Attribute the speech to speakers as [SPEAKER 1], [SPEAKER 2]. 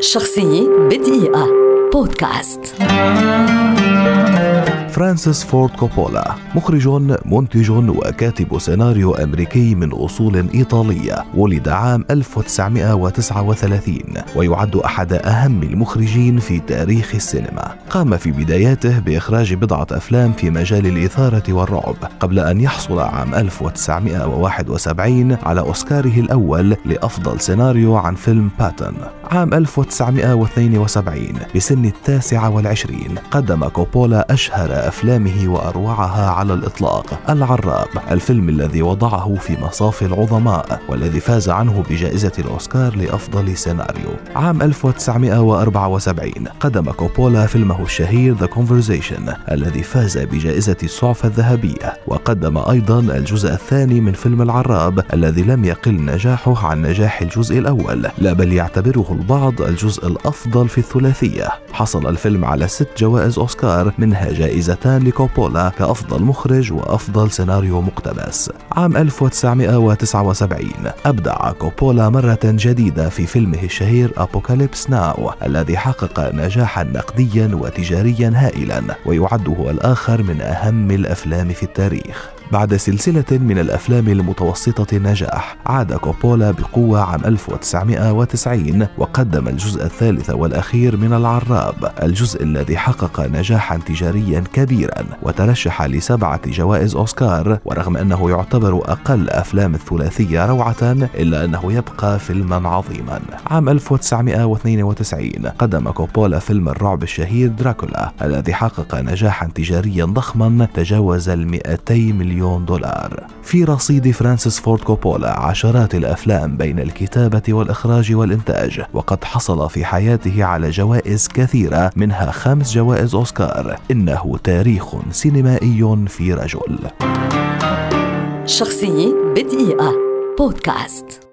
[SPEAKER 1] شخصية بدقيقة. بودكاست.
[SPEAKER 2] فرانسيس فورد كوبولا مخرج منتج وكاتب سيناريو أمريكي من أصول إيطالية ولد عام 1939 ويعد أحد أهم المخرجين في تاريخ السينما. قام في بداياته بإخراج بضعة أفلام في مجال الإثارة والرعب قبل أن يحصل عام 1971 على أوسكاره الأول لأفضل سيناريو عن فيلم باتن عام 1972 بسن التاسعة والعشرين قدم كوبولا أشهر أفلامه وأروعها على الإطلاق. العراب الفيلم الذي وضعه في مصاف العظماء والذي فاز عنه بجائزة الأوسكار لأفضل سيناريو. عام 1974 قدم كوبولا فيلمه الشهير The Conversation الذي فاز بجائزة الصعفة الذهبية. وقدم أيضا الجزء الثاني من فيلم العراب الذي لم يقل نجاحه عن نجاح الجزء الأول. لا بل يعتبره البعض الجزء الأفضل في الثلاثية. حصل الفيلم على ست جوائز أوسكار منها جائزتان لكوبولا كأفضل مخرج وأفضل سيناريو مقتبس. عام 1979 أبدع كوبولا مرة جديدة في فيلمه الشهير أبوكاليبس ناو الذي حقق نجاحا نقديا وتجاريا هائلا ويعد هو الآخر من أهم الأفلام في التاريخ. بعد سلسلة من الأفلام المتوسطة النجاح عاد كوبولا بقوة عام 1990 وقدم الجزء الثالث والأخير من العراب الجزء الذي حقق نجاحا تجاريا كبيرا وترشح لسبعة جوائز أوسكار ورغم أنه يعتبر أقل أفلام الثلاثية روعة إلا أنه يبقى فيلما عظيما. عام 1992 قدم كوبولا فيلم الرعب الشهير دراكولا الذي حقق نجاحا تجاريا ضخما تجاوز ال 200 مليون مليون دولار. في رصيد فرانسيس فورد كوبولا عشرات الأفلام بين الكتابة والإخراج والإنتاج وقد حصل في حياته على جوائز كثيرة منها خمس جوائز أوسكار. إنه تاريخ سينمائي في رجل.
[SPEAKER 1] شخصية بدقيقة. بودكاست.